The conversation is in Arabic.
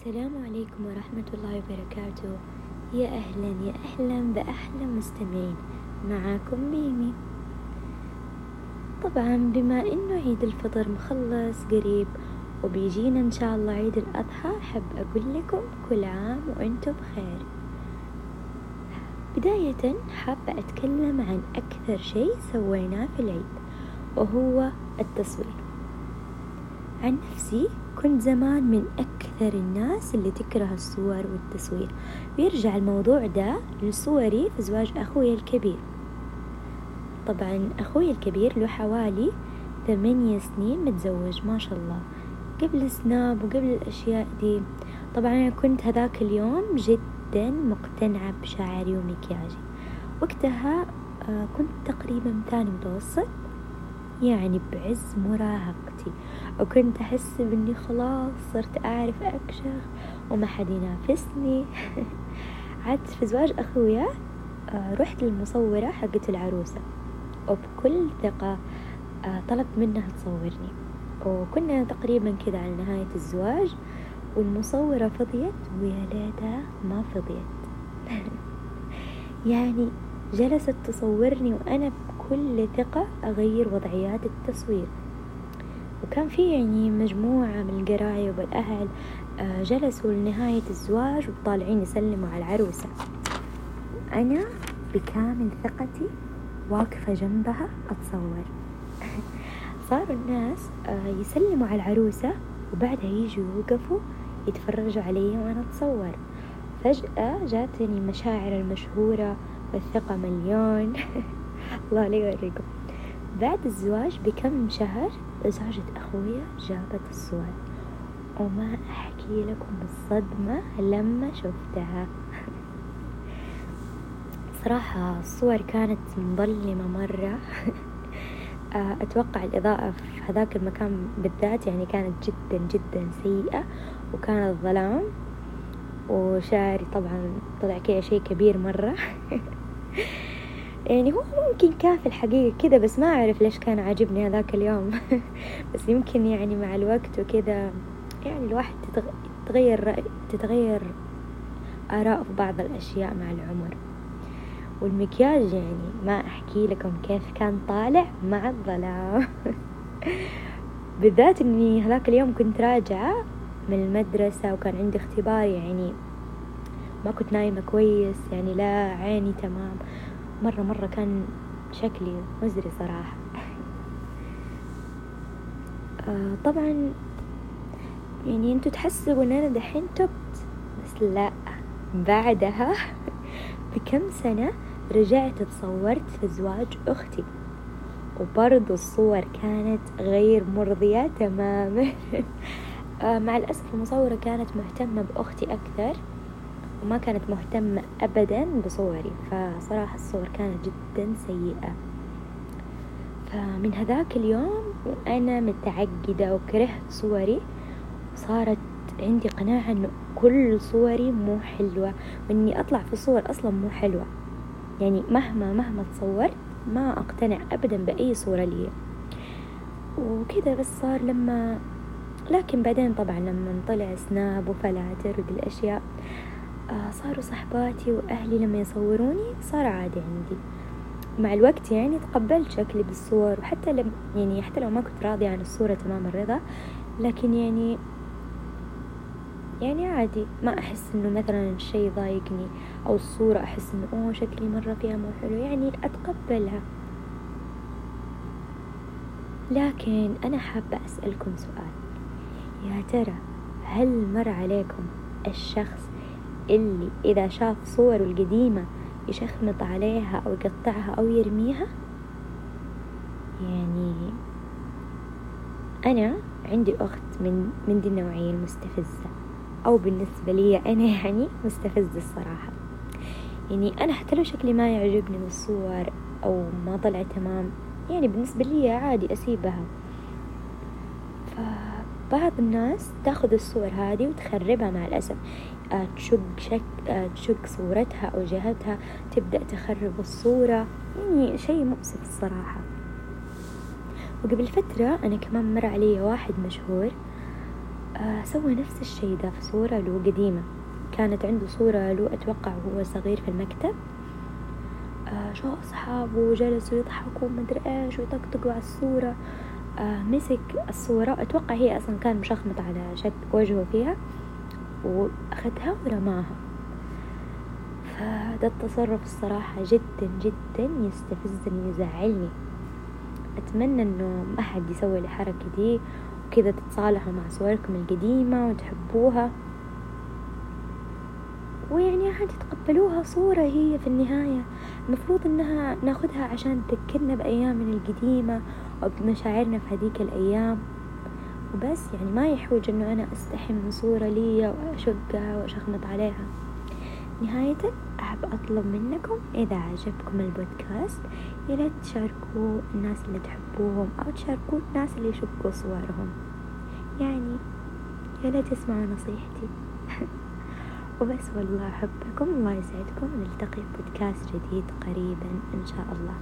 السلام عليكم ورحمة الله وبركاته. يا أهلا يا أهلا بأحلى مستمعين. معاكم ميمي. طبعا بما إنه عيد الفطر مخلص قريب وبيجينا إن شاء الله عيد الأضحى أحب أقول لكم كل عام وأنتم بخير. بداية حابة أتكلم عن أكثر شيء سويناه في العيد وهو التصوير عن نفسي كنت زمان من أكثر الناس اللي تكره الصور والتصوير. ويرجع الموضوع ده لصوري في زواج أخوي الكبير. طبعا أخوي الكبير له حوالي ثمانية سنين متزوج ما شاء الله. قبل سناب وقبل الأشياء دي. طبعا أنا كنت هذاك اليوم جدا مقتنعة بشعري ومكياجي وقتها آه، كنت تقريبا ثاني متوسط. يعني بعز مراهقتي. وكنت أحس بإني خلاص صرت أعرف أكشخ وما حد ينافسني. عاد في زواج أخويا آه، رحت للمصورة حقت العروسة. وبكل ثقة آه، طلبت منها تصورني. وكنا تقريبا كذا على نهاية الزواج والمصورة فضيت ويا ليتها ما فضيت. يعني جلست تصورني وأنا بكل ثقة أغير وضعيات التصوير. وكان في يعني مجموعة من القرايب والأهل آه، جلسوا لنهاية الزواج وطالعين يسلموا على العروسة. أنا بكامل ثقتي واقفة جنبها أتصور. صاروا الناس آه، يسلموا على العروسة وبعدها يجوا يوقفوا يتفرجوا علي وأنا أتصور. فجأة جاتني مشاعر المشهورة والثقة مليون. الله لا يوريكم بعد الزواج بكم شهر؟ زوجة أخويا جابت الصور. وما أحكي لكم الصدمة لما شفتها. صراحة الصور كانت مظلمة مرة. أتوقع الإضاءة في هذاك المكان بالذات يعني كانت جدا جدا سيئة وكان الظلام. وشعري طبعا طلع كذا شيء كبير مرة. يعني هو ممكن كان في الحقيقة كذا بس ما أعرف ليش كان عاجبني هذاك اليوم. بس يمكن يعني مع الوقت وكذا يعني الواحد تتغير رأي تتغير آراء في بعض الأشياء مع العمر. والمكياج يعني ما أحكي لكم كيف كان طالع مع الظلام. بالذات إني هذاك اليوم كنت راجعة من المدرسة وكان عندي اختبار يعني ما كنت نايمة كويس يعني لا عيني تمام. مرة مرة كان شكلي مزري صراحة. آه طبعا يعني أنتوا تحسبوا ان أنا دحين تبت بس لا. بعدها بكم سنة رجعت تصورت في زواج أختي. وبرضو الصور كانت غير مرضية تماما. آه مع الأسف المصورة كانت مهتمة بأختي أكثر. وما كانت مهتمة أبدا بصوري فصراحة الصور كانت جدا سيئة. فمن هذاك اليوم وأنا متعقدة وكرهت صوري صارت عندي قناعة إنه كل صوري مو حلوة وإني أطلع في صور أصلا مو حلوة. يعني مهما مهما تصورت ما أقتنع أبدا بأي صورة لي. وكذا بس صار لما لكن بعدين طبعا لما طلع سناب وفلاتر ودي الأشياء صاروا صحباتي وأهلي لما يصوروني صار عادي عندي. مع الوقت يعني تقبلت شكلي بالصور وحتى لم يعني حتى لو ما كنت راضية عن الصورة تمام الرضا لكن يعني يعني عادي. ما أحس إنه مثلا الشي ضايقني أو الصورة أحس إنه أوه شكلي مرة فيها مو حلو. يعني أتقبلها. لكن أنا حابة أسألكم سؤال. يا ترى هل مر عليكم الشخص اللي إذا شاف صوره القديمة يشخمط عليها أو يقطعها أو يرميها؟ يعني أنا عندي أخت من من دي النوعية المستفزة أو بالنسبة لي أنا يعني مستفزة الصراحة. يعني أنا حتى لو شكلي ما يعجبني بالصور أو ما طلع تمام يعني بالنسبة لي عادي أسيبها. فبعض الناس تاخذ الصور هذه وتخربها مع الأسف. تشق شك تشق صورتها أو جهتها تبدأ تخرب الصورة. يعني شيء مؤسف الصراحة. وقبل فترة أنا كمان مر علي واحد مشهور آه سوى نفس الشي ده في صورة له قديمة. كانت عنده صورة له أتوقع وهو صغير في المكتب. آه شو أصحابه وجلسوا يضحكوا مدري إيش ويطقطقوا على الصورة. آه مسك الصورة. أتوقع هي أصلا كان مشخمط على شك وجهه فيها وأخذها ورماها. فهذا التصرف الصراحة جدا جدا يستفزني ويزعلني أتمنى إنه ما حد يسوي الحركة دي وكذا تتصالحوا مع صوركم القديمة وتحبوها. ويعني عادي تقبلوها صورة هي في النهاية. المفروض إنها ناخدها عشان تذكرنا بأيامنا القديمة وبمشاعرنا في هذيك الأيام. وبس يعني ما يحوج إنه أنا أستحي من صورة لي وأشقها وأشخمط عليها. نهاية أحب أطلب منكم إذا عجبكم البودكاست يا ريت تشاركوا الناس اللي تحبوهم أو تشاركوا الناس اللي يشقوا صورهم. يعني يا ريت تسمعوا نصيحتي. وبس والله أحبكم الله يسعدكم. نلتقي في بودكاست جديد قريبا إن شاء الله.